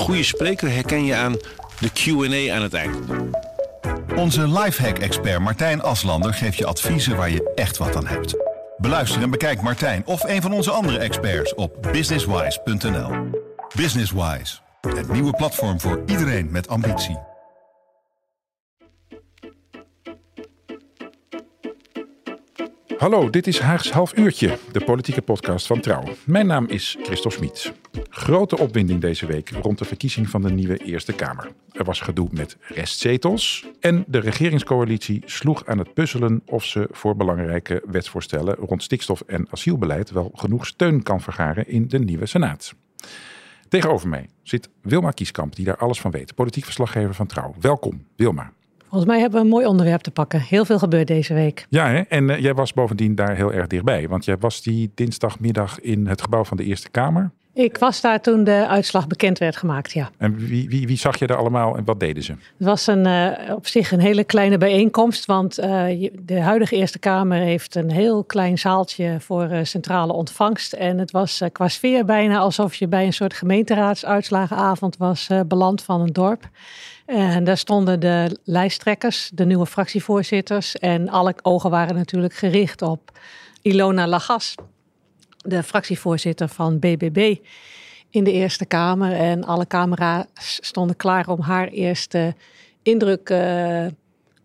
goede spreker herken je aan de QA aan het eind. Onze lifehack-expert Martijn Aslander geeft je adviezen waar je echt wat aan hebt. Beluister en bekijk Martijn of een van onze andere experts op businesswise.nl. Businesswise, het nieuwe platform voor iedereen met ambitie. Hallo, dit is Haags Half Uurtje, de politieke podcast van Trouw. Mijn naam is Christophe Smits. Grote opwinding deze week rond de verkiezing van de nieuwe Eerste Kamer. Er was gedoe met restzetels en de regeringscoalitie sloeg aan het puzzelen of ze voor belangrijke wetsvoorstellen rond stikstof- en asielbeleid wel genoeg steun kan vergaren in de nieuwe Senaat. Tegenover mij zit Wilma Kieskamp, die daar alles van weet, politiek verslaggever van Trouw. Welkom, Wilma. Volgens mij hebben we een mooi onderwerp te pakken. Heel veel gebeurt deze week. Ja, hè? en eh, jij was bovendien daar heel erg dichtbij. Want jij was die dinsdagmiddag in het gebouw van de Eerste Kamer. Ik was daar toen de uitslag bekend werd gemaakt, ja. En wie, wie, wie zag je daar allemaal en wat deden ze? Het was een, eh, op zich een hele kleine bijeenkomst, want eh, de huidige Eerste Kamer heeft een heel klein zaaltje voor eh, centrale ontvangst. En het was qua sfeer bijna alsof je bij een soort gemeenteraadsuitslagenavond was beland van een dorp. En daar stonden de lijsttrekkers, de nieuwe fractievoorzitters en alle ogen waren natuurlijk gericht op Ilona Lagas, de fractievoorzitter van BBB in de Eerste Kamer. En alle camera's stonden klaar om haar eerste indruk eh,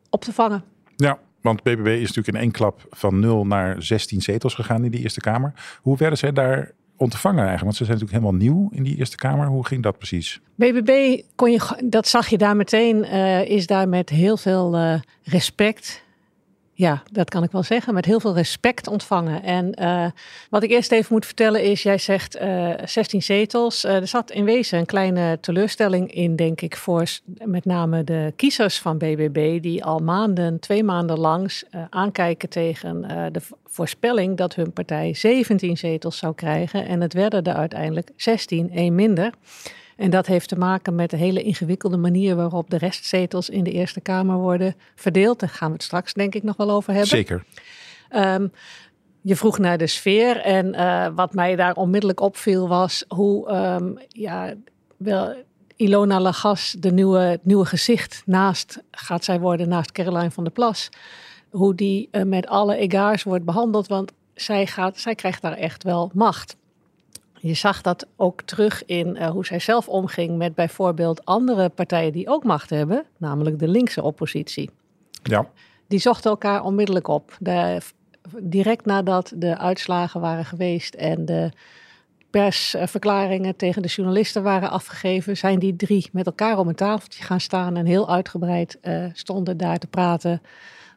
op te vangen. Ja, want BBB is natuurlijk in één klap van 0 naar 16 zetels gegaan in die Eerste Kamer. Hoe werden zij daar ontvangen eigenlijk? Want ze zijn natuurlijk helemaal nieuw in die Eerste Kamer. Hoe ging dat precies? BBB, kon je, dat zag je daar meteen, eh, is daar met heel veel eh, respect. Ja, dat kan ik wel zeggen. Met heel veel respect ontvangen. En eh, wat ik eerst even moet vertellen is, jij zegt eh 16 zetels. Eh, er zat in wezen een kleine teleurstelling in, denk ik, voor met name de kiezers van BBB. Die al maanden, twee maanden langs eh, aankijken tegen eh, de voorspelling dat hun partij 17 zetels zou krijgen. En het werden er uiteindelijk 16, één minder. En dat heeft te maken met de hele ingewikkelde manier waarop de restzetels in de Eerste Kamer worden verdeeld. Daar gaan we het straks denk ik nog wel over hebben. Zeker. Ehm, je vroeg naar de sfeer en eh, wat mij daar onmiddellijk opviel was hoe ehm, ja, wel, Ilona Lagas, de nieuwe, het nieuwe gezicht naast, gaat zij worden naast Caroline van der Plas, hoe die eh, met alle egaars wordt behandeld, want zij, gaat, zij krijgt daar echt wel macht. Je zag dat ook terug in eh, hoe zij zelf omging met bijvoorbeeld andere partijen die ook macht hebben, namelijk de linkse oppositie Ja, die zochten elkaar onmiddellijk op. De, direct nadat de uitslagen waren geweest en de persverklaringen tegen de journalisten waren afgegeven, zijn die drie met elkaar om een tafeltje gaan staan en heel uitgebreid eh, stonden daar te praten.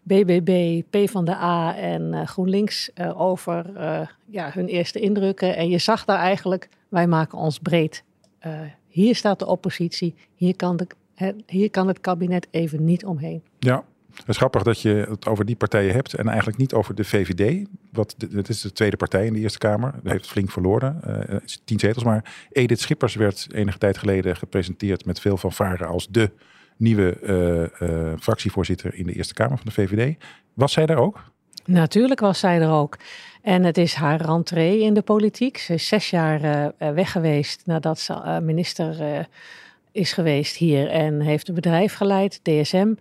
BBB, PvdA en eh, GroenLinks eh, over eh, ja, hun eerste indrukken. En je zag daar eigenlijk, wij maken ons breed. Hier staat de oppositie, hier kan, de, hier kan het kabinet even niet omheen. ja. Het is grappig dat je het over die partijen hebt en eigenlijk niet over de VVD. Wat het is de tweede partij in de Eerste Kamer. Die heeft flink verloren. tien zetels. Maar Edith Schippers werd enige tijd geleden gepresenteerd met veel fanfare als de nieuwe eh, eh, fractievoorzitter in de Eerste Kamer van de VVD. Was zij daar ook? Natuurlijk was zij er ook. En het is haar rentree in de politiek. Ze is zes jaar eh, weg geweest nadat ze minister is geweest hier en heeft een bedrijf geleid, DSM.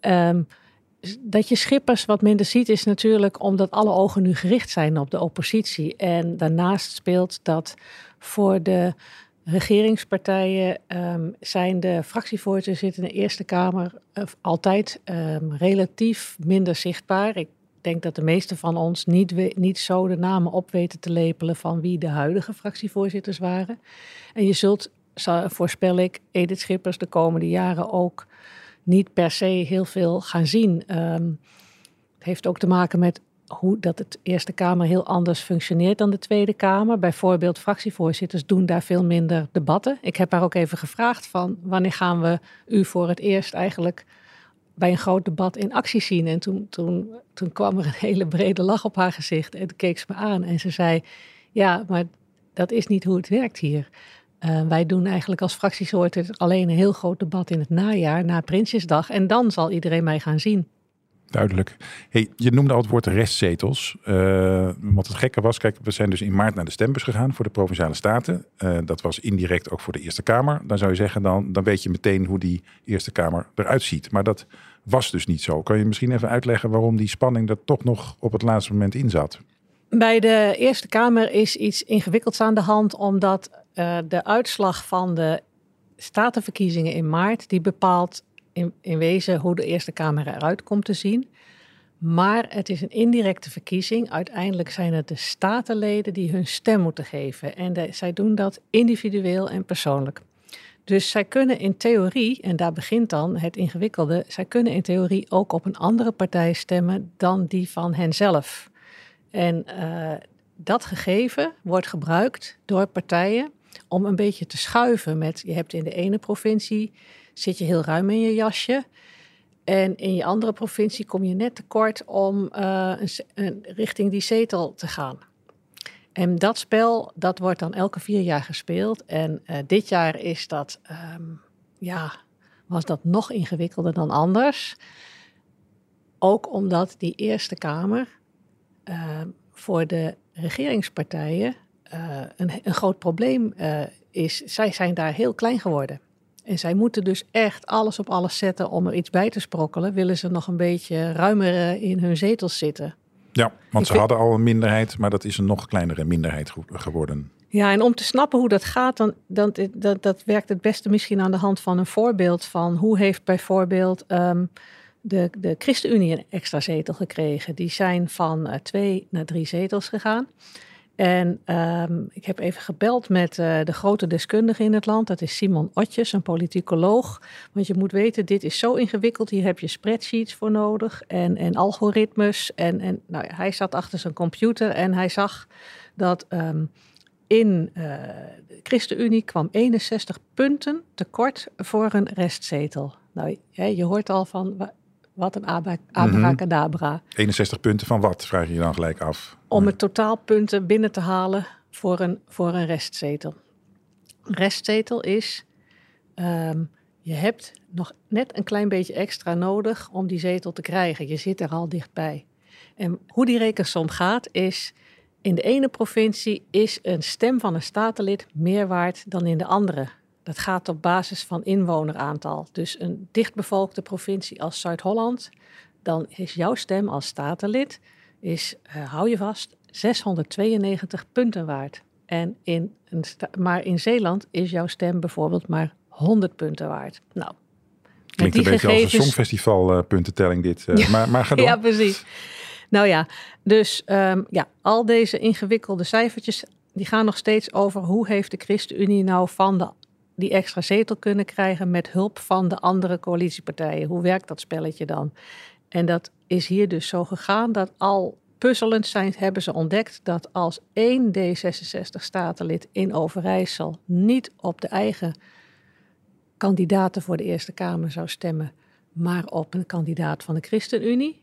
Ehm, dat je Schippers wat minder ziet is natuurlijk omdat alle ogen nu gericht zijn op de oppositie. En daarnaast speelt dat voor de regeringspartijen ehm, zijn de fractievoorzitters in de Eerste Kamer eh, altijd ehm, relatief minder zichtbaar. Ik denk dat de meesten van ons niet, niet zo de namen op weten te lepelen van wie de huidige fractievoorzitters waren. En je zult, voorspel ik, Edith Schippers de komende jaren ook niet per se heel veel gaan zien. Ehm, het heeft ook te maken met hoe dat het Eerste Kamer heel anders functioneert dan de Tweede Kamer. Bijvoorbeeld fractievoorzitters doen daar veel minder debatten. Ik heb haar ook even gevraagd van wanneer gaan we u voor het eerst eigenlijk bij een groot debat in actie zien. En toen, toen, toen kwam er een hele brede lach op haar gezicht en toen keek ze me aan en ze zei, ja, maar dat is niet hoe het werkt hier. Uh, wij doen eigenlijk als fractievoorzitter alleen een heel groot debat in het najaar, na Prinsjesdag. En dan zal iedereen mij gaan zien. Duidelijk. Hey, je noemde al het woord restzetels. Uh, wat het gekke was, kijk, we zijn dus in maart naar de stembus gegaan voor de Provinciale Staten. Uh, dat was indirect ook voor de Eerste Kamer. Dan zou je zeggen, dan, dan weet je meteen hoe die Eerste Kamer eruit ziet. Maar dat was dus niet zo. Kan je misschien even uitleggen waarom die spanning er toch nog op het laatste moment in zat? Bij de Eerste Kamer is iets ingewikkelds aan de hand, omdat uh, de uitslag van de statenverkiezingen in maart, die bepaalt in, in wezen hoe de Eerste Kamer eruit komt te zien. Maar het is een indirecte verkiezing. Uiteindelijk zijn het de statenleden die hun stem moeten geven. En zij doen dat individueel en persoonlijk. Dus zij kunnen in theorie, en daar begint dan het ingewikkelde, zij kunnen in theorie ook op een andere partij stemmen dan die van henzelf. En uh, dat gegeven wordt gebruikt door partijen om een beetje te schuiven met, je hebt in de ene provincie, zit je heel ruim in je jasje. En in je andere provincie kom je net tekort om uh, een, richting die zetel te gaan. En dat spel, dat wordt dan elke vier jaar gespeeld. En uh, dit jaar is dat, um, ja, was dat nog ingewikkelder dan anders. Ook omdat die Eerste Kamer uh, voor de regeringspartijen een, een, groot probleem is. Zij zijn daar heel klein geworden. En zij moeten dus echt alles op alles zetten om er iets bij te sprokkelen. Willen ze nog een beetje ruimer in hun zetels zitten. Ja, want ze hadden al een minderheid, maar dat is een nog kleinere minderheid geworden. Ja, en om te snappen hoe dat gaat, dan, dan dat, dat werkt het beste misschien aan de hand van een voorbeeld van hoe heeft bijvoorbeeld um, de, de ChristenUnie een extra zetel gekregen. Die zijn van uh, twee naar drie zetels gegaan. En um, ik heb even gebeld met uh, de grote deskundige in het land. Dat is Simon Otjes, een politicoloog. Want je moet weten, dit is zo ingewikkeld. Hier heb je spreadsheets voor nodig en, en algoritmes. En, en nou ja, hij zat achter zijn computer en hij zag dat um, in uh, de ChristenUnie kwam 61 punten tekort voor een restzetel. Nou, je hoort al van wat een abracadabra. Mm -hmm. 61 punten van wat, vraag je je dan gelijk af. Om het totaalpunten binnen te halen voor een, voor een restzetel. Restzetel is, um, je hebt nog net een klein beetje extra nodig om die zetel te krijgen. Je zit er al dichtbij. En hoe die rekensom gaat is, in de ene provincie is een stem van een statenlid meer waard dan in de andere. Dat gaat op basis van inwoneraantal. Dus een dichtbevolkte provincie als Zuid-Holland, dan is jouw stem als statenlid, is, uh, hou je vast, 692 punten waard. En in een maar in Zeeland is jouw stem bijvoorbeeld maar 100 punten waard. Nou, Klinkt een beetje gegevens... als een songfestival uh, puntentelling dit. Uh, ja, maar, maar ga door. Ja, precies. Nou ja, dus um, ja, al deze ingewikkelde cijfertjes, die gaan nog steeds over hoe heeft de ChristenUnie nou van de die extra zetel kunnen krijgen met hulp van de andere coalitiepartijen. Hoe werkt dat spelletje dan? En dat is hier dus zo gegaan dat al puzzelend zijn, hebben ze ontdekt dat als één D66-statenlid in Overijssel niet op de eigen kandidaten voor de Eerste Kamer zou stemmen, maar op een kandidaat van de ChristenUnie,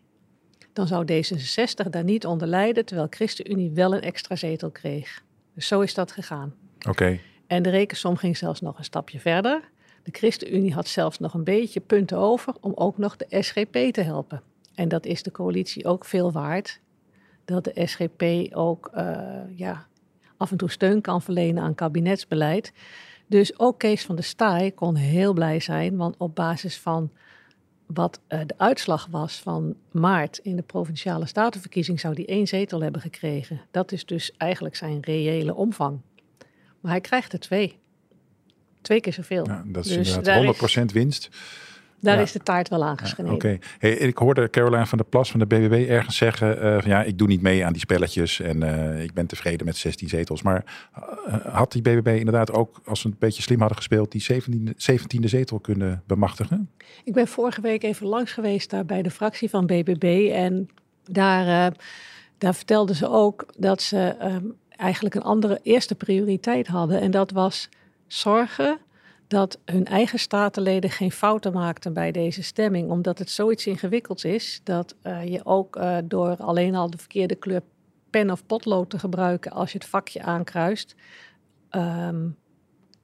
dan zou D66 daar niet onder lijden, terwijl ChristenUnie wel een extra zetel kreeg. Dus zo is dat gegaan. Oké. En de rekensom ging zelfs nog een stapje verder. De ChristenUnie had zelfs nog een beetje punten over om ook nog de SGP te helpen. En dat is de coalitie ook veel waard. Dat de SGP ook uh, ja, af en toe steun kan verlenen aan kabinetsbeleid. Dus ook Kees van der Staaij kon heel blij zijn, want op basis van wat uh, de uitslag was van maart in de provinciale statenverkiezing zou hij één zetel hebben gekregen. Dat is dus eigenlijk zijn reële omvang. Maar hij krijgt er twee. Twee keer zoveel. Ja, dat is dus inderdaad 100% winst. Daar is de taart wel aangesneden. Oké. Hey, ik hoorde Caroline van der Plas van de BBB ergens zeggen... Uh, van, ja, ik doe niet mee aan die spelletjes en uh, ik ben tevreden met 16 zetels. Maar uh, had die BBB inderdaad ook, als ze een beetje slim hadden gespeeld... die 17e, 17e zetel kunnen bemachtigen? Ik ben vorige week even langs geweest daar bij de fractie van BBB. En daar, daar vertelden ze ook dat ze... Um, eigenlijk een andere eerste prioriteit hadden. En dat was zorgen dat hun eigen statenleden geen fouten maakten bij deze stemming. Omdat het zoiets ingewikkelds is dat uh, je ook uh, door alleen al de verkeerde kleur pen of potlood te gebruiken als je het vakje aankruist. Um,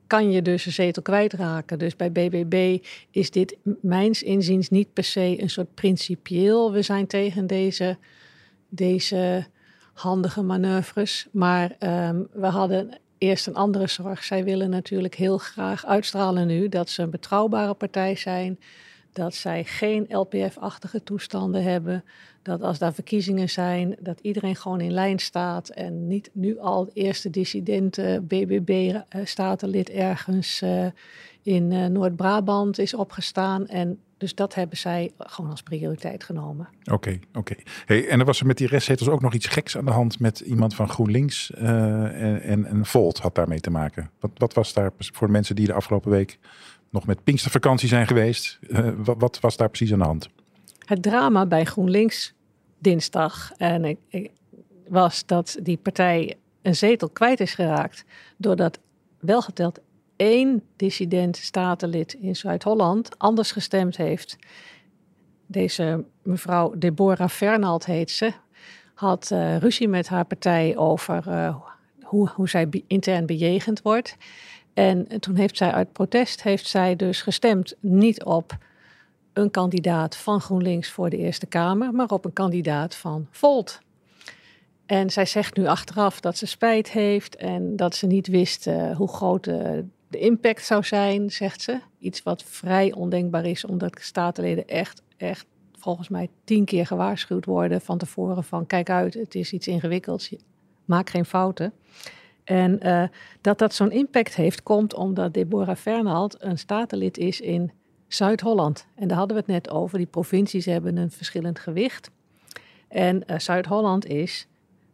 kan je dus een zetel kwijtraken. Dus bij BBB is dit mijns inziens niet per se een soort principieel. We zijn tegen deze, deze handige manoeuvres. Maar um, we hadden eerst een andere zorg. Zij willen natuurlijk heel graag uitstralen nu dat ze een betrouwbare partij zijn. Dat zij geen LPF-achtige toestanden hebben. Dat als daar verkiezingen zijn, dat iedereen gewoon in lijn staat. En niet nu al eerste dissidenten, BBB-statenlid ergens uh, in uh, Noord-Brabant is opgestaan. En dus dat hebben zij gewoon als prioriteit genomen. Oké, okay, oké. Okay. Hey, en er was er met die restzetels ook nog iets geks aan de hand met iemand van GroenLinks uh, en, en, en Volt had daarmee te maken. Wat, wat was daar voor mensen die de afgelopen week nog met Pinkstervakantie zijn geweest? Uh, wat, wat, was daar precies aan de hand? Het drama bij GroenLinks dinsdag en ik, ik, was dat die partij een zetel kwijt is geraakt doordat welgeteld één dissident statenlid in Zuid-Holland anders gestemd heeft. Deze mevrouw Deborah Fernald heet ze, had uh, ruzie met haar partij over uh, hoe, hoe zij intern bejegend wordt. En toen heeft zij uit protest heeft zij dus gestemd niet op een kandidaat van GroenLinks voor de Eerste Kamer, maar op een kandidaat van Volt. En zij zegt nu achteraf dat ze spijt heeft en dat ze niet wist uh, hoe groot de, de impact zou zijn, zegt ze. Iets wat vrij ondenkbaar is, omdat statenleden echt, echt volgens mij tien keer gewaarschuwd worden van tevoren van kijk uit, het is iets ingewikkelds, maak geen fouten. En uh, dat dat zo'n impact heeft, komt omdat Deborah Fernald een statenlid is in Zuid-Holland. En daar hadden we het net over. Die provincies hebben een verschillend gewicht. En uh, Zuid-Holland is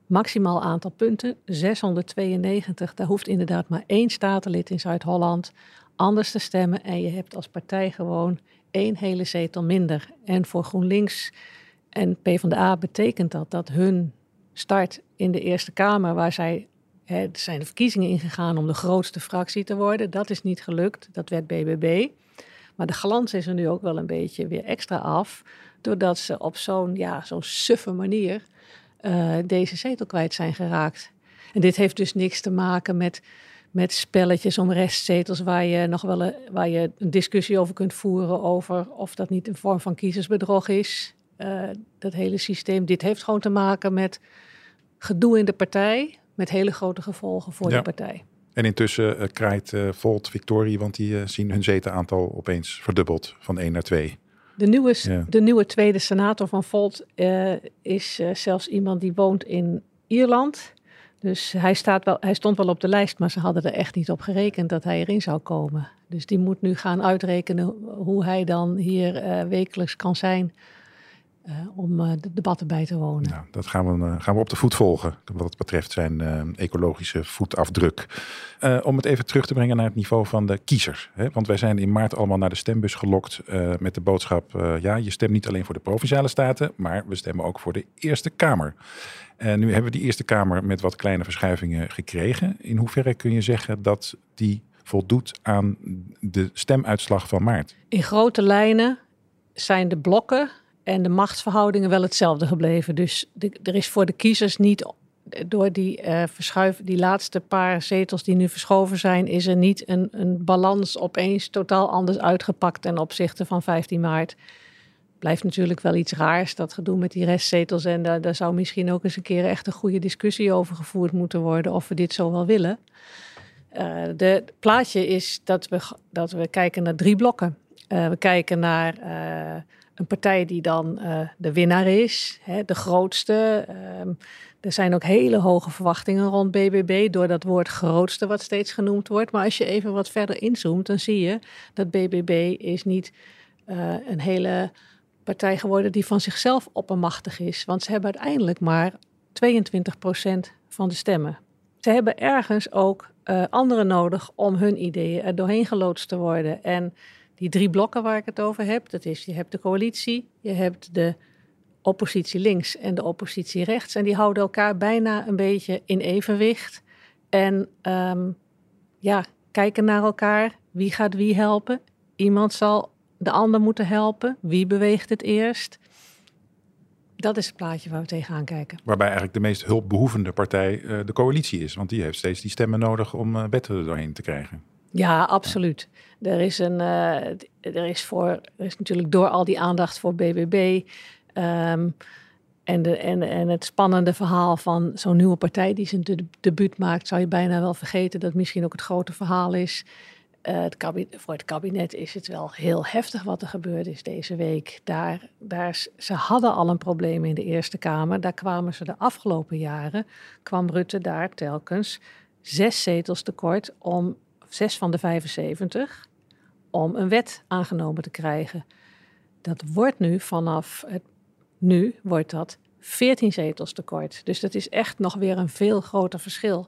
maximaal aantal punten, 692. Daar hoeft inderdaad maar één statenlid in Zuid-Holland anders te stemmen. En je hebt als partij gewoon één hele zetel minder. En voor GroenLinks en PvdA betekent dat dat hun start in de Eerste Kamer, waar zij hè, zijn de verkiezingen ingegaan om de grootste fractie te worden. Dat is niet gelukt. Dat werd BBB. Maar de glans is er nu ook wel een beetje weer extra af. Doordat ze op zo'n ja, zo'n suffe manier uh, deze zetel kwijt zijn geraakt. En dit heeft dus niks te maken met, met spelletjes om restzetels waar je nog wel een, waar je een discussie over kunt voeren over of dat niet een vorm van kiezersbedrog is. Uh, dat hele systeem. Dit heeft gewoon te maken met gedoe in de partij, met hele grote gevolgen voor ja. de partij. En intussen uh, krijgt uh, Volt victorie, want die uh, zien hun zetenaantal opeens verdubbeld van 1 naar 2. De nieuwe, ja. de nieuwe tweede senator van Volt is zelfs iemand die woont in Ierland. Dus hij, staat wel, hij stond wel op de lijst, maar ze hadden er echt niet op gerekend dat hij erin zou komen. Dus die moet nu gaan uitrekenen hoe hij dan hier wekelijks kan zijn om uh, de debatten bij te wonen. Nou, dat gaan we, uh, gaan we op de voet volgen, wat betreft zijn ecologische voetafdruk. om het even terug te brengen naar het niveau van de kiezer. Hè? Want wij zijn in maart allemaal naar de stembus gelokt met de boodschap... ja, je stemt niet alleen voor de Provinciale Staten, maar we stemmen ook voor de Eerste Kamer. En nu hebben we die Eerste Kamer met wat kleine verschuivingen gekregen. In hoeverre kun je zeggen dat die voldoet aan de stemuitslag van maart? In grote lijnen zijn de blokken en de machtsverhoudingen wel hetzelfde gebleven. Dus er is voor de kiezers niet door die uh, verschuiven, die laatste paar zetels die nu verschoven zijn, is er niet een, een balans opeens totaal anders uitgepakt ten opzichte van 15 maart. Blijft natuurlijk wel iets raars, dat gedoe met die restzetels. En daar, daar zou misschien ook eens een keer echt een goede discussie over gevoerd moeten worden of we dit zo wel willen. Uh, de plaatje is dat we, dat we kijken naar drie blokken. Uh, we kijken naar een partij die dan uh, de winnaar is, hè, de grootste. Um, er zijn ook hele hoge verwachtingen rond BBB door dat woord grootste wat steeds genoemd wordt. Maar als je even wat verder inzoomt, dan zie je dat BBB is niet uh, een hele partij geworden die van zichzelf oppermachtig is. Want ze hebben uiteindelijk maar 22% van de stemmen. Ze hebben ergens ook uh, anderen nodig om hun ideeën er doorheen geloodst te worden. En die drie blokken waar ik het over heb, dat is je hebt de coalitie, je hebt de oppositie links en de oppositie rechts. En die houden elkaar bijna een beetje in evenwicht. En um, ja, kijken naar elkaar. Wie gaat wie helpen? Iemand zal de ander moeten helpen. Wie beweegt het eerst? Dat is het plaatje waar we tegenaan kijken. Waarbij eigenlijk de meest hulpbehoevende partij uh, de coalitie is. Want die heeft steeds die stemmen nodig om uh, wetten er doorheen te krijgen. Ja, absoluut. Er is, een, uh, er is, voor, is natuurlijk door al die aandacht voor BBB um, en, de, en, en het spannende verhaal van zo'n nieuwe partij die zijn de, debuut maakt, zou je bijna wel vergeten dat misschien ook het grote verhaal is. Uh, het kabinet, voor het kabinet is het wel heel heftig wat er gebeurd is deze week. Daar, daar, ze hadden al een probleem in de Eerste Kamer. Daar kwamen ze de afgelopen jaren, kwam Rutte daar telkens zes zetels tekort om zes van de 75 om een wet aangenomen te krijgen. Dat wordt nu vanaf het, nu wordt dat 14 zetels tekort. Dus dat is echt nog weer een veel groter verschil.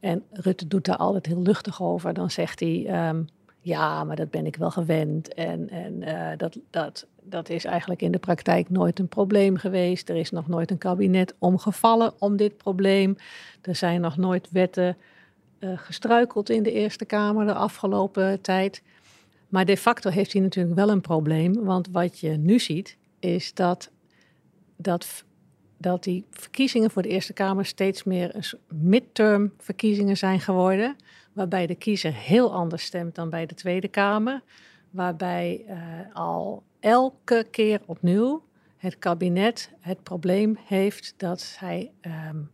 En Rutte doet daar altijd heel luchtig over. Dan zegt hij, ehm, ja, maar dat ben ik wel gewend. En, en uh, dat, dat, dat is eigenlijk in de praktijk nooit een probleem geweest. Er is nog nooit een kabinet omgevallen om dit probleem. Er zijn nog nooit wetten uh, gestruikeld in de Eerste Kamer de afgelopen tijd. Maar de facto heeft hij natuurlijk wel een probleem. Want wat je nu ziet, is dat, dat, dat die verkiezingen voor de Eerste Kamer steeds meer midterm verkiezingen zijn geworden. Waarbij de kiezer heel anders stemt dan bij de Tweede Kamer. Waarbij uh, al elke keer opnieuw het kabinet het probleem heeft dat hij um,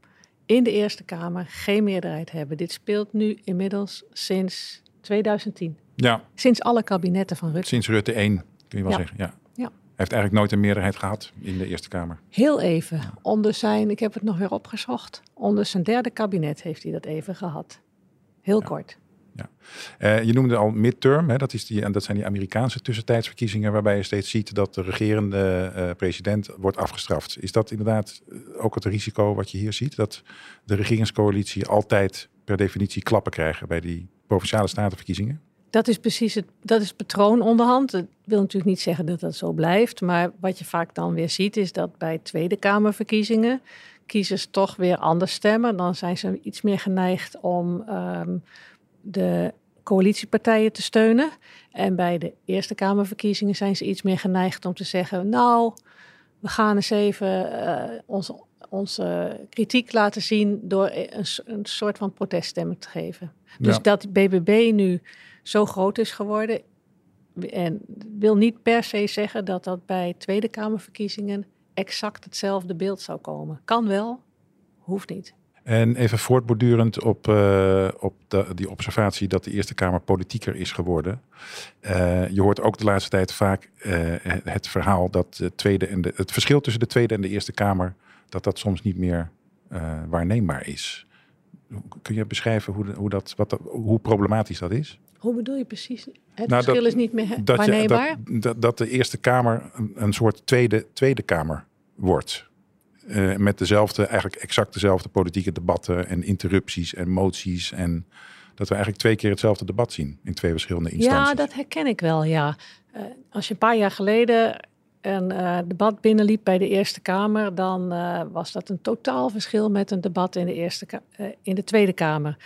in de Eerste Kamer geen meerderheid hebben. Dit speelt nu inmiddels sinds 2010. Ja. Sinds alle kabinetten van Rutte. Sinds Rutte 1, kun je wel Ja. zeggen. Ja. Ja. Hij heeft eigenlijk nooit een meerderheid gehad in de Eerste Kamer. Heel even. Onder zijn, ik heb het nog weer opgezocht. Onder zijn derde kabinet heeft hij dat even gehad. Heel kort. Eh, je noemde al midterm, hè, dat, is die, en dat zijn die Amerikaanse tussentijdsverkiezingen waarbij je steeds ziet dat de regerende eh, president wordt afgestraft. Is dat inderdaad eh, ook het risico wat je hier ziet? Dat de regeringscoalitie altijd per definitie klappen krijgen bij die provinciale statenverkiezingen? Dat is precies het, dat is het patroon onderhand. Dat wil natuurlijk niet zeggen dat dat zo blijft. Maar wat je vaak dan weer ziet is dat bij Tweede Kamerverkiezingen kiezers toch weer anders stemmen. Dan zijn ze iets meer geneigd om ehm, de coalitiepartijen te steunen. En bij de Eerste Kamerverkiezingen zijn ze iets meer geneigd om te zeggen: Nou, we gaan eens even eh, onze, onze kritiek laten zien door een, soort van proteststemmen te geven. Dus Ja. dat BBB nu zo groot is geworden. En wil niet per se zeggen dat dat bij Tweede Kamerverkiezingen exact hetzelfde beeld zou komen. Kan wel, hoeft niet. En even voortbordurend op, eh, op de, die observatie dat de Eerste Kamer politieker is geworden. Eh, je hoort ook de laatste tijd vaak eh, het verhaal dat de tweede en de, het verschil tussen de Tweede en de Eerste Kamer, dat dat soms niet meer waarneembaar is. Kun je beschrijven hoe, de- hoe, dat, wat hoe problematisch dat is? Hoe bedoel je precies? Het Nou, verschil dat- is niet meer je, waarneembaar? dat, dat, dat de Eerste Kamer een, een soort tweede, tweede Kamer wordt. Eh, met dezelfde, eigenlijk exact dezelfde politieke debatten en interrupties en moties. En dat we eigenlijk twee keer hetzelfde debat zien in twee verschillende instanties. Ja, dat herken ik wel, ja. Eh, als je een paar jaar geleden een eh, debat binnenliep bij de Eerste Kamer, dan was dat een totaal verschil met een debat in de, Eerste in de Tweede Kamer.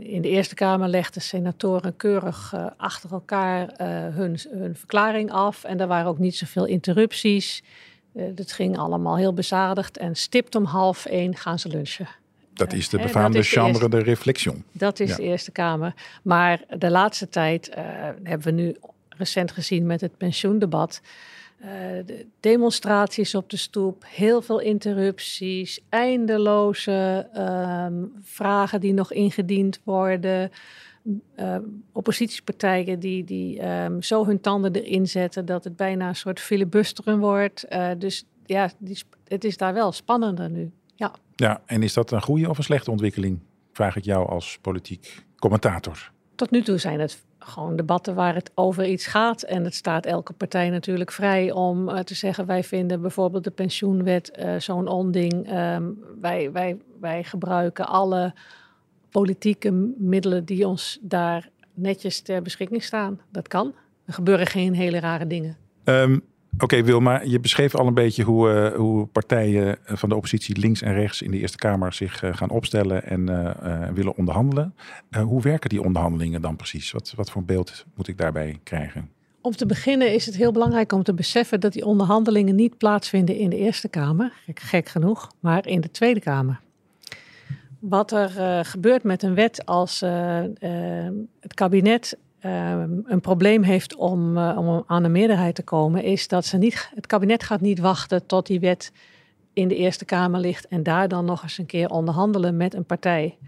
In de Eerste Kamer legden senatoren keurig achter elkaar hun, hun verklaring af. En er waren ook niet zoveel interrupties. Eh dat ging allemaal heel bezadigd. En stipt om half één gaan ze lunchen. Dat is de Hè, dat befaamde is de chambre eerste- de réflexion. Dat is Ja. de Eerste Kamer. Maar de laatste tijd eh, hebben we nu recent gezien met het pensioendebat. eh, de demonstraties op de stoep, heel veel interrupties, eindeloze ehm, vragen die nog ingediend worden. Eh, oppositiepartijen die, die ehm, zo hun tanden erin zetten dat het bijna een soort filibusteren wordt. Eh, dus ja, die, het is daar wel spannender nu. Ja. Ja, en is dat een goede of een slechte ontwikkeling? Vraag ik jou als politiek commentator. Tot nu toe zijn het gewoon debatten waar het over iets gaat. En het staat elke partij natuurlijk vrij om eh, te zeggen: wij vinden bijvoorbeeld de pensioenwet zo'n onding. Ehm, wij, wij, wij gebruiken alle politieke middelen die ons daar netjes ter beschikking staan. Dat kan. Er gebeuren geen hele rare dingen. Ehm, Oké, Wilma, je beschreef al een beetje hoe, eh, hoe partijen van de oppositie links en rechts in de Eerste Kamer zich eh, gaan opstellen en eh, eh, willen onderhandelen. Eh, hoe werken die onderhandelingen dan precies? Wat, wat voor beeld moet ik daarbij krijgen? Om te beginnen is het heel belangrijk om te beseffen dat die onderhandelingen niet plaatsvinden in de Eerste Kamer, gek, gek genoeg, maar in de Tweede Kamer. Wat er uh, gebeurt met een wet als uh, uh, het kabinet een probleem heeft om, om aan een meerderheid te komen, is dat ze niet, het kabinet gaat niet wachten tot die wet in de Eerste Kamer ligt en daar dan nog eens een keer onderhandelen met een partij.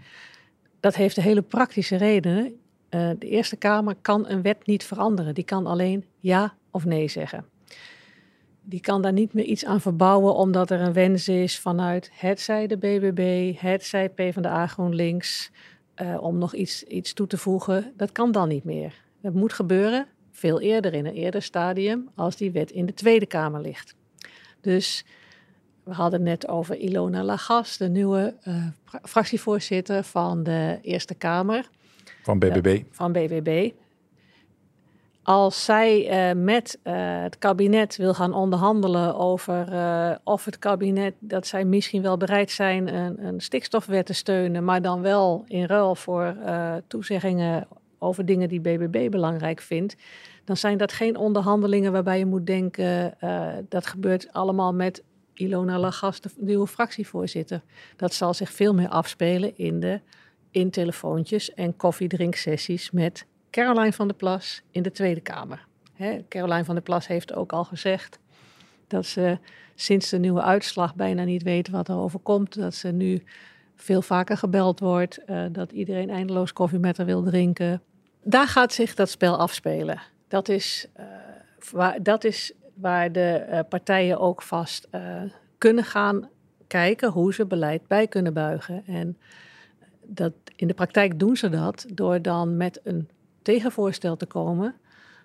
Dat heeft de hele praktische redenen. de Eerste Kamer kan een wet niet veranderen. Die kan alleen ja of nee zeggen die kan daar niet meer iets aan verbouwen omdat er een wens is vanuit hetzij de BBB, hetzij PvdA GroenLinks, uh, om nog iets, iets toe te voegen. Dat kan dan niet meer. Dat moet gebeuren veel eerder, in een eerder stadium, als die wet in de Tweede Kamer ligt. Dus we hadden net over Ilona Lagas, de nieuwe uh, fractievoorzitter van de Eerste Kamer. Van BBB. Uh, van BBB als zij uh, met uh, het kabinet wil gaan onderhandelen over uh, of het kabinet, dat zij misschien wel bereid zijn een, een stikstofwet te steunen, maar dan wel in ruil voor toezeggingen over dingen die BBB belangrijk vindt, dan zijn dat geen onderhandelingen waarbij je moet denken dat gebeurt allemaal met Ilona Lagas, de nieuwe fractievoorzitter. Dat zal zich veel meer afspelen in de in telefoontjes en koffiedrinksessies met Caroline van der Plas in de Tweede Kamer. Hè, Caroline van der Plas heeft ook al gezegd dat ze sinds de nieuwe uitslag bijna niet weet wat er overkomt. Dat ze nu veel vaker gebeld wordt, uh, dat iedereen eindeloos koffie met haar wil drinken. Daar gaat zich dat spel afspelen. Dat is, uh, waar, dat is waar de uh, partijen ook vast kunnen gaan kijken hoe ze beleid bij kunnen buigen. En dat, in de praktijk doen ze dat door dan met een tegenvoorstel te komen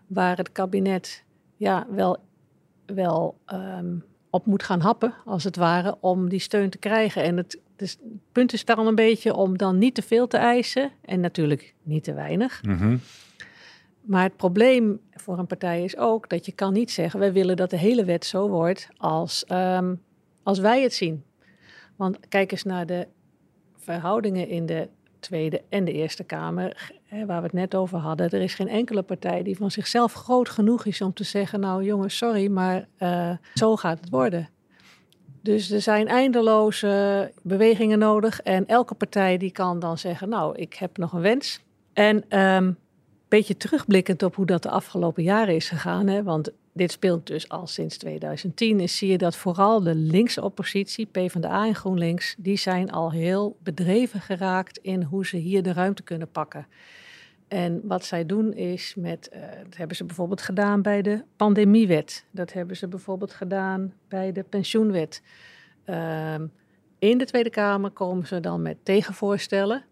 waar het kabinet ja, wel, wel um, op moet gaan happen, als het ware, om die steun te krijgen. En het, dus, het punt is dan een beetje om dan niet te veel te eisen en natuurlijk niet te weinig. Mm -hmm. Maar het probleem voor een partij is ook dat je kan niet zeggen: wij willen dat de hele wet zo wordt als, um, als wij het zien. Want kijk eens naar de verhoudingen in de Tweede en de Eerste Kamer, waar we het net over hadden. Er is geen enkele partij die van zichzelf groot genoeg is om te zeggen: Nou jongens, sorry, maar uh, zo gaat het worden. Dus er zijn eindeloze bewegingen nodig. En elke partij die kan dan zeggen: Nou, ik heb nog een wens. En um, beetje terugblikkend op hoe dat de afgelopen jaren is gegaan. Hè, want dit speelt dus al sinds 2010, is, zie je dat vooral de linkse oppositie, PvdA en GroenLinks, die zijn al heel bedreven geraakt in hoe ze hier de ruimte kunnen pakken. En wat zij doen is met, uh, dat hebben ze bijvoorbeeld gedaan bij de pandemiewet. Dat hebben ze bijvoorbeeld gedaan bij de pensioenwet. Uh, in de Tweede Kamer komen ze dan met tegenvoorstellen.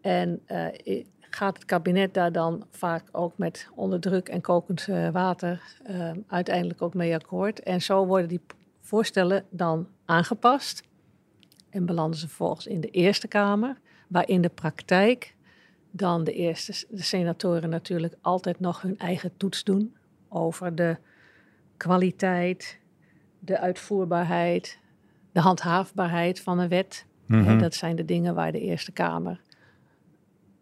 En uh, gaat het kabinet daar dan vaak ook met onder druk en kokend uh, water uh, uiteindelijk ook mee akkoord. En zo worden die voorstellen dan aangepast en belanden ze vervolgens in de Eerste Kamer, waar in de praktijk dan de eerste de senatoren natuurlijk altijd nog hun eigen toets doen over de kwaliteit, de uitvoerbaarheid, de handhaafbaarheid van een wet. Mm -hmm. dat zijn de dingen waar de Eerste Kamer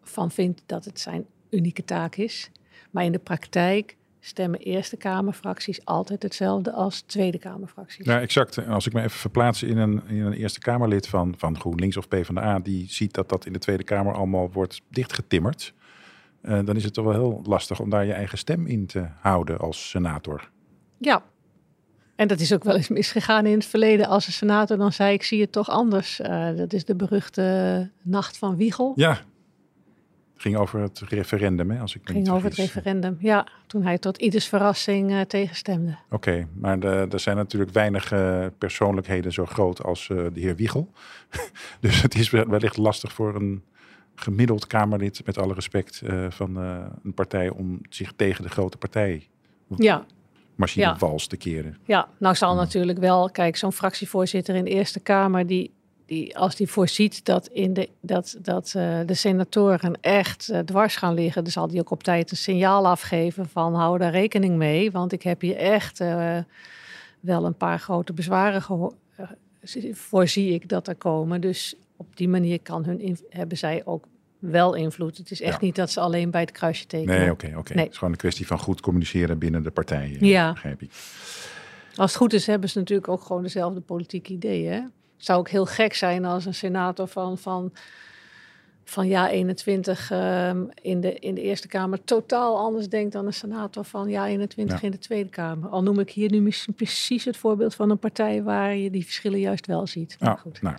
van vindt dat het zijn unieke taak is. Maar in de praktijk stemmen Eerste Kamerfracties altijd hetzelfde als Tweede Kamerfracties. Ja, exact. Als ik me even verplaats in een, in een Eerste Kamerlid van, van GroenLinks of PvdA... die ziet dat dat in de Tweede Kamer allemaal wordt dichtgetimmerd... Uh, dan is het toch wel heel lastig om daar je eigen stem in te houden als senator. Ja, en dat is ook wel eens misgegaan in het verleden. Als een senator dan zei, ik zie het toch anders. Uh, dat is de beruchte Nacht van Wiegel. Ja, ging over het referendum, hè, als ik me ging over het referendum, ja. Toen hij tot ieders verrassing uh, tegenstemde. Oké, okay, maar de, er zijn natuurlijk weinig uh, persoonlijkheden zo groot als uh, de heer Wiegel. dus het is wellicht lastig voor een gemiddeld Kamerlid, met alle respect, van een partij om zich tegen de grote partij ja. machine ja. te keren. Ja, nou zal hmm. natuurlijk wel, kijk, zo'n fractievoorzitter in de Eerste Kamer, die die, als die voorziet dat, in de, dat, dat uh, de senatoren echt uh, dwars gaan liggen, dan zal die ook op tijd een signaal afgeven van hou daar rekening mee. Want ik heb hier echt uh, wel een paar grote bezwaren voorzie ik dat er komen. Dus op die manier kan hun hebben zij ook wel invloed. Het is echt ja. niet dat ze alleen bij het kruisje tekenen. Nee, oké, okay, oké. Okay. Nee. Het is gewoon een kwestie van goed communiceren binnen de partijen. Ja. Begrijp ik. Als het goed is, hebben ze natuurlijk ook gewoon dezelfde politieke ideeën. Zou ook heel gek zijn als een senator van, van, van jaar 21 ehm, in, de, in de Eerste Kamer totaal anders denkt dan een senator van jaar 21 Ja. in de Tweede Kamer. Al noem ik hier nu misschien precies het voorbeeld van een partij waar je die verschillen juist wel ziet. Maar Ja, goed. nou,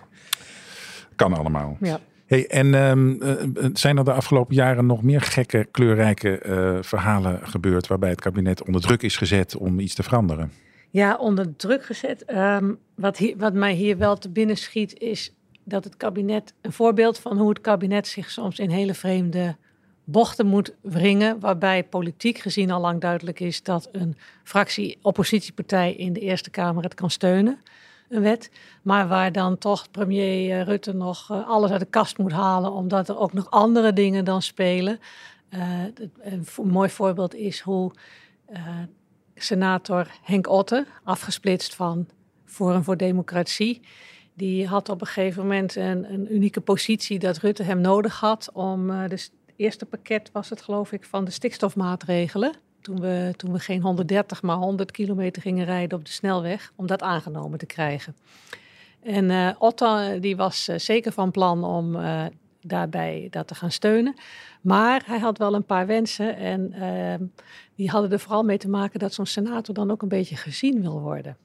kan allemaal. Ja. Hey, en ehm, eh, eh, zijn er de afgelopen jaren nog meer gekke, kleurrijke eh, verhalen gebeurd waarbij het kabinet onder druk is gezet om iets te veranderen? Ja, onder druk gezet. Ehm, wat, wat mij hier wel te binnen schiet is dat het kabinet, een voorbeeld van hoe het kabinet zich soms in hele vreemde bochten moet wringen, waarbij politiek gezien al lang duidelijk is dat een fractie oppositiepartij in de Eerste Kamer het kan steunen, een wet, maar waar dan toch premier eh, Rutte nog eh, alles uit de kast moet halen, omdat er ook nog andere dingen dan spelen. Eh, een mooi voorbeeld is hoe senator Henk Otte, afgesplitst van Forum voor Democratie, die had op een gegeven moment een, een unieke positie dat Rutte hem nodig had om eh, de eerste pakket was het geloof ik van de stikstofmaatregelen. Toen we, toen we geen 130 maar 100 kilometer gingen rijden op de snelweg, om dat aangenomen te krijgen. En eh, die was eh, zeker van plan om daarbij dat te gaan steunen. Maar hij had wel een paar wensen en ehm, die hadden er vooral mee te maken dat zo'n senator dan ook een beetje gezien wil worden.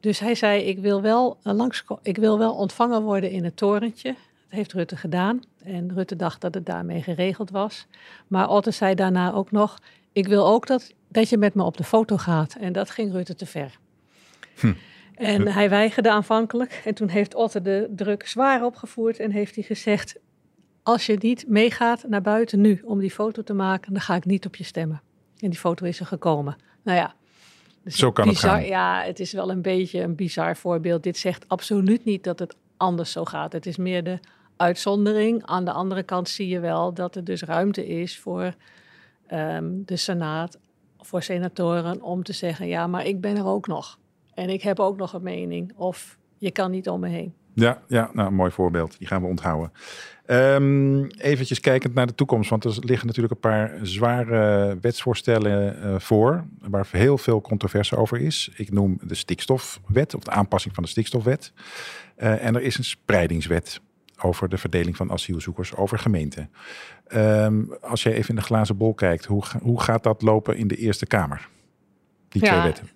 Dus hij zei, ik wil wel, eh, langs, ik wil wel ontvangen worden in het torentje. Dat heeft Rutte gedaan. En Rutte dacht dat het daarmee geregeld was. Maar Otte zei daarna ook nog, ik wil ook dat, dat je met me op de foto gaat. En dat ging Rutte te ver. En hij weigerde aanvankelijk. En toen heeft Otte de druk zwaar opgevoerd en heeft hij gezegd... als je niet meegaat naar buiten nu om die foto te maken... dan ga ik niet op je stemmen. En die foto is er gekomen. Nou ja. dus Zo kan het gaan. Ja, het is wel een beetje een bizar voorbeeld. Dit zegt absoluut niet dat het anders zo gaat. Het is meer de uitzondering. Aan de andere kant zie je wel dat er dus ruimte is voor ehm, de Senaat... voor senatoren om te zeggen... ja, maar ik ben er ook nog. En ik heb ook nog een mening. Of je kan niet om me heen. Ja, ja nou, een mooi voorbeeld. Die gaan we onthouden. Ehm eventjes kijkend naar de toekomst, want er liggen natuurlijk een paar zware wetsvoorstellen eh, voor, waar heel veel controverse over is. Ik noem de stikstofwet, of de aanpassing van de stikstofwet. Eh, en er is een spreidingswet over de verdeling van asielzoekers over gemeenten. Ehm, als jij even in de glazen bol kijkt, hoe, hoe gaat dat lopen in de Eerste Kamer? Die Ja, twee wetten.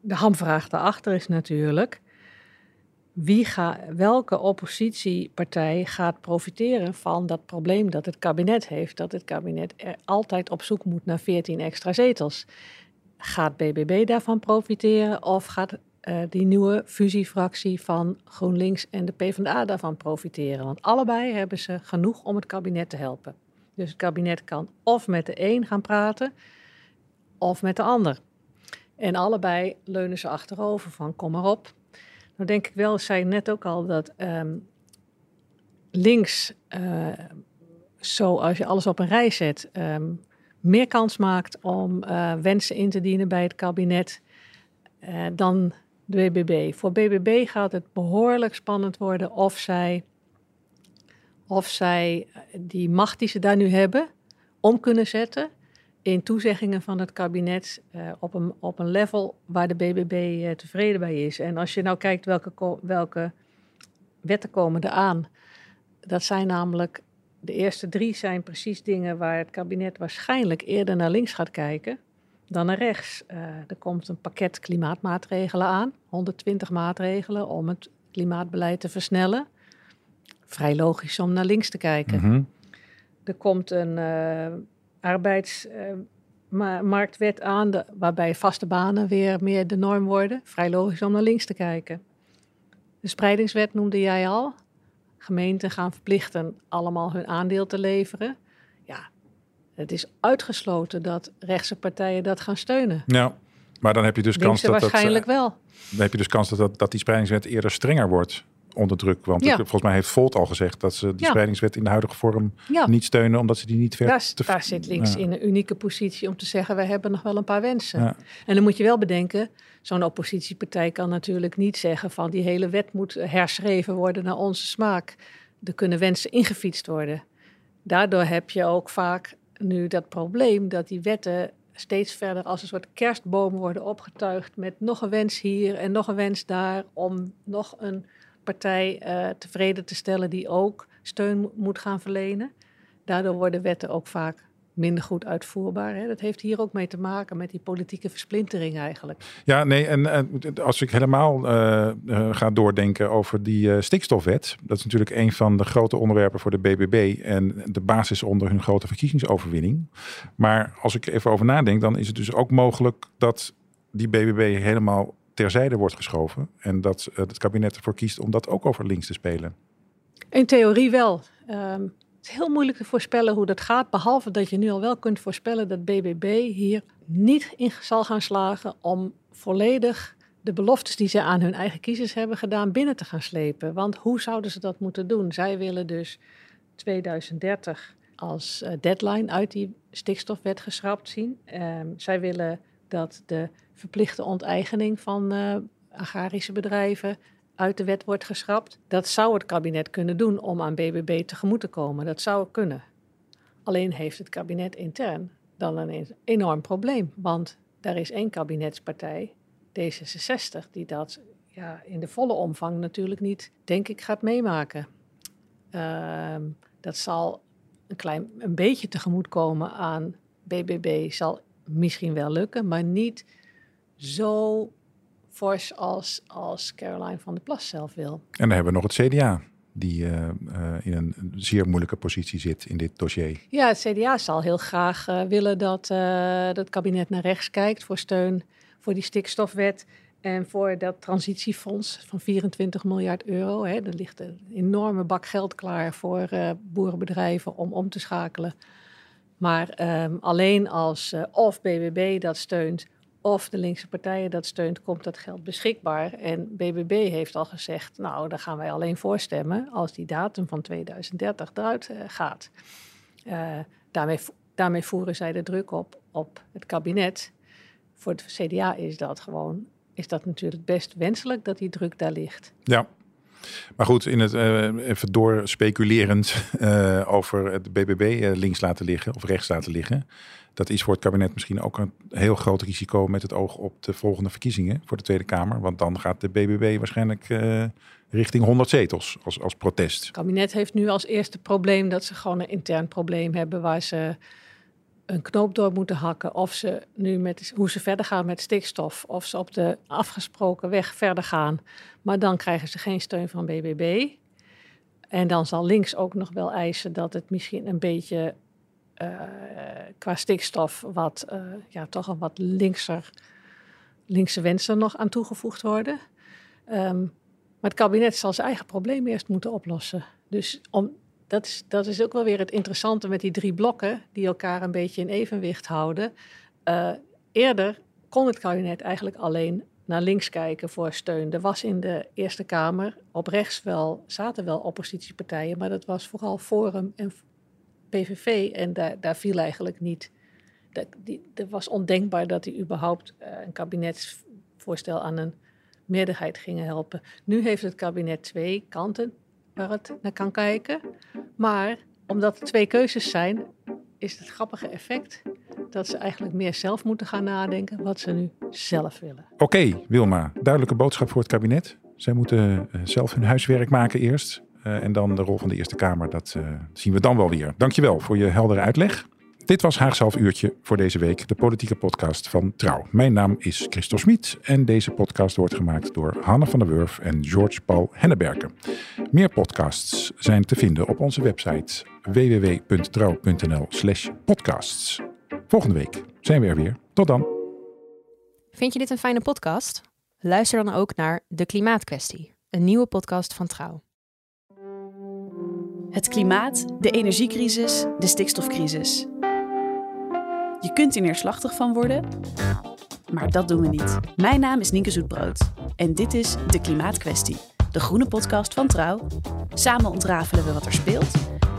De hamvraag daarachter is natuurlijk... Wie welke oppositiepartij gaat profiteren van dat probleem dat het kabinet heeft? Dat het kabinet er altijd op zoek moet naar 14 extra zetels. Gaat BBB daarvan profiteren of gaat eh, die nieuwe fusiefractie van GroenLinks en de PvdA daarvan profiteren? Want allebei hebben ze genoeg om het kabinet te helpen. Dus het kabinet kan of met de een gaan praten of met de ander. En allebei leunen ze achterover van kom maar op. Nou denk ik wel, zei net ook al, dat ehm, links, eh, zo als je alles op een rij zet, ehm, meer kans maakt om eh, wensen in te dienen bij het kabinet eh, dan de BBB. Voor BBB gaat het behoorlijk spannend worden of zij, of zij die macht die ze daar nu hebben om kunnen zetten in toezeggingen van het kabinet eh, op, een, op een level waar de BBB eh, tevreden bij is. En als je nou kijkt welke, welke wetten komen er aan, dat zijn namelijk de eerste drie zijn precies dingen waar het kabinet waarschijnlijk eerder naar links gaat kijken dan naar rechts. Eh, er komt een pakket klimaatmaatregelen aan, 120 maatregelen om het klimaatbeleid te versnellen. Vrij logisch om naar links te kijken. Mhm. Er komt een arbeidsmarktwet aan, de- waarbij vaste banen weer meer de norm worden. Vrij logisch om naar links te kijken. De spreidingswet noemde jij al. Gemeenten gaan verplichten allemaal hun aandeel te leveren. Ja, het is uitgesloten dat rechtse partijen dat gaan steunen. Ja, maar dan heb je dus kans Linkse dat dat, waarschijnlijk eh, wel. Dan heb je dus kans dat, dat, dat die spreidingswet eerder strenger wordt onder druk. Want Ja. volgens mij heeft Volt al gezegd dat ze die Ja. spreidingswet in de huidige vorm Ja. niet steunen, omdat ze die niet ver Daar, te- daar zit links in een unieke positie om te zeggen: we hebben nog wel een paar wensen. En dan moet je wel bedenken: zo'n oppositiepartij kan natuurlijk niet zeggen van die hele wet moet herschreven worden naar onze smaak. Er kunnen wensen ingefietst worden. Daardoor heb je ook vaak nu dat probleem dat die wetten steeds verder als een soort kerstboom worden opgetuigd met nog een wens hier en nog een wens daar om nog een partij uh, tevreden te stellen die ook steun moet gaan verlenen. Daardoor worden wetten ook vaak minder goed uitvoerbaar. Hè? Dat heeft hier ook mee te maken met die politieke versplintering eigenlijk. Ja, nee, en, als ik helemaal uh, uh, ga doordenken over die stikstofwet, dat is natuurlijk een van de grote onderwerpen voor de BBB en de basis onder hun grote verkiezingsoverwinning. Maar als ik even over nadenk, dan is het dus ook mogelijk dat die BBB helemaal terzijde wordt geschoven en dat het kabinet ervoor kiest om dat ook over links te spelen. In theorie wel. Um, het is heel moeilijk te voorspellen hoe dat gaat, behalve dat je nu al wel kunt voorspellen dat BBB hier niet in zal gaan slagen om volledig de beloftes die ze aan hun eigen kiezers hebben gedaan binnen te gaan slepen. Want hoe zouden ze dat moeten doen? Zij willen dus 2030 als eh, deadline uit die stikstofwet geschrapt zien. Um, zij willen dat de verplichte onteigening van uh, agrarische bedrijven uit de wet wordt geschrapt. Dat zou het kabinet kunnen doen om aan BBB tegemoet te komen. Dat zou kunnen. Alleen heeft het kabinet intern dan een enorm probleem. Want er is één kabinetspartij, D66, die dat ja, in de volle omvang natuurlijk niet, denk ik, gaat meemaken. Uh, dat zal een, klein, een beetje tegemoetkomen aan BBB, zal misschien wel lukken, maar niet zo fors als, als Caroline van der Plas zelf wil. En dan hebben we nog het CDA, die uh, uh, in een zeer moeilijke positie zit in dit dossier. Ja, het CDA zal heel graag uh, willen dat het kabinet naar rechts kijkt voor steun voor die stikstofwet. En voor dat transitiefonds van 24 miljard euro. Hè, er ligt een enorme bak geld klaar voor boerenbedrijven om om te schakelen. Maar um, alleen als of BBB dat steunt of de linkse partijen dat steunt, komt dat geld beschikbaar. En BBB heeft al gezegd, nou, daar gaan wij alleen voor stemmen als die datum van 2030 eruit uh, gaat. Uh, daarmee, daarmee voeren zij de druk op op het kabinet. Voor het CDA is dat gewoon, is dat natuurlijk best wenselijk dat die druk daar ligt. Ja, maar goed, in het, uh, even door speculerend uh, over het BBB uh, links laten liggen of rechts laten liggen. Dat is voor het kabinet misschien ook een heel groot risico met het oog op de volgende verkiezingen voor de Tweede Kamer. Want dan gaat de BBB waarschijnlijk richting 100 zetels als, als protest. Het kabinet heeft nu als eerste probleem dat ze gewoon een intern probleem hebben waar ze een knoop door moeten hakken. Of ze nu met hoe ze verder gaan met stikstof. Of ze op de afgesproken weg verder gaan. Maar dan krijgen ze geen steun van BBB. En dan zal links ook nog wel eisen dat het misschien een beetje uh, qua stikstof wat, uh, ja, toch een wat linkser, linkse wensen nog aan toegevoegd worden. Um, maar het kabinet zal zijn eigen probleem eerst moeten oplossen. Dus om, dat, is, dat is ook wel weer het interessante met die drie blokken die elkaar een beetje in evenwicht houden. Uh, eerder kon het kabinet eigenlijk alleen naar links kijken voor steun. Er was in de Eerste Kamer op rechts wel, zaten wel oppositiepartijen, maar dat was vooral Forum en PVV. En daar, daar viel eigenlijk niet. Dat, was ondenkbaar dat die überhaupt uh, een kabinetsvoorstel aan een meerderheid gingen helpen. Nu heeft het kabinet twee kanten waar het naar kan kijken. Maar omdat er twee keuzes zijn, is het grappige effect dat ze eigenlijk meer zelf moeten gaan nadenken wat ze nu zelf willen. Oké, Wilma, duidelijke boodschap voor het kabinet. Zij moeten uh, zelf hun huiswerk maken eerst. Uh, en dan de rol van de Eerste Kamer, dat uh, zien we dan wel weer. Dankjewel voor je heldere uitleg. Dit was Haags half uurtje voor deze week, de politieke podcast van Trouw. Mijn naam is Christel Smit en deze podcast wordt gemaakt door Hanne van der Wurf en George Paul Henneberken. Meer podcasts zijn te vinden op onze website www.trouw.nl slash podcasts. Volgende week zijn we er weer. Tot dan. Vind je dit een fijne podcast? Luister dan ook naar De Klimaatkwestie, een nieuwe podcast van Trouw. Het klimaat, de energiecrisis, de stikstofcrisis. Je kunt hier neerslachtig van worden, maar dat doen we niet. Mijn naam is Nienke Zoetbrood en dit is De Klimaatkwestie, de groene podcast van Trouw. Samen ontrafelen we wat er speelt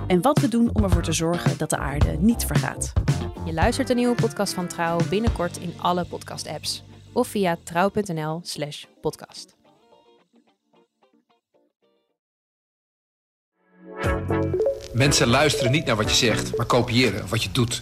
en wat we doen om ervoor te zorgen dat de aarde niet vergaat. Je luistert de nieuwe podcast van Trouw binnenkort in alle podcast-apps of via trouw.nl/slash podcast. Mensen luisteren niet naar wat je zegt, maar kopiëren wat je doet.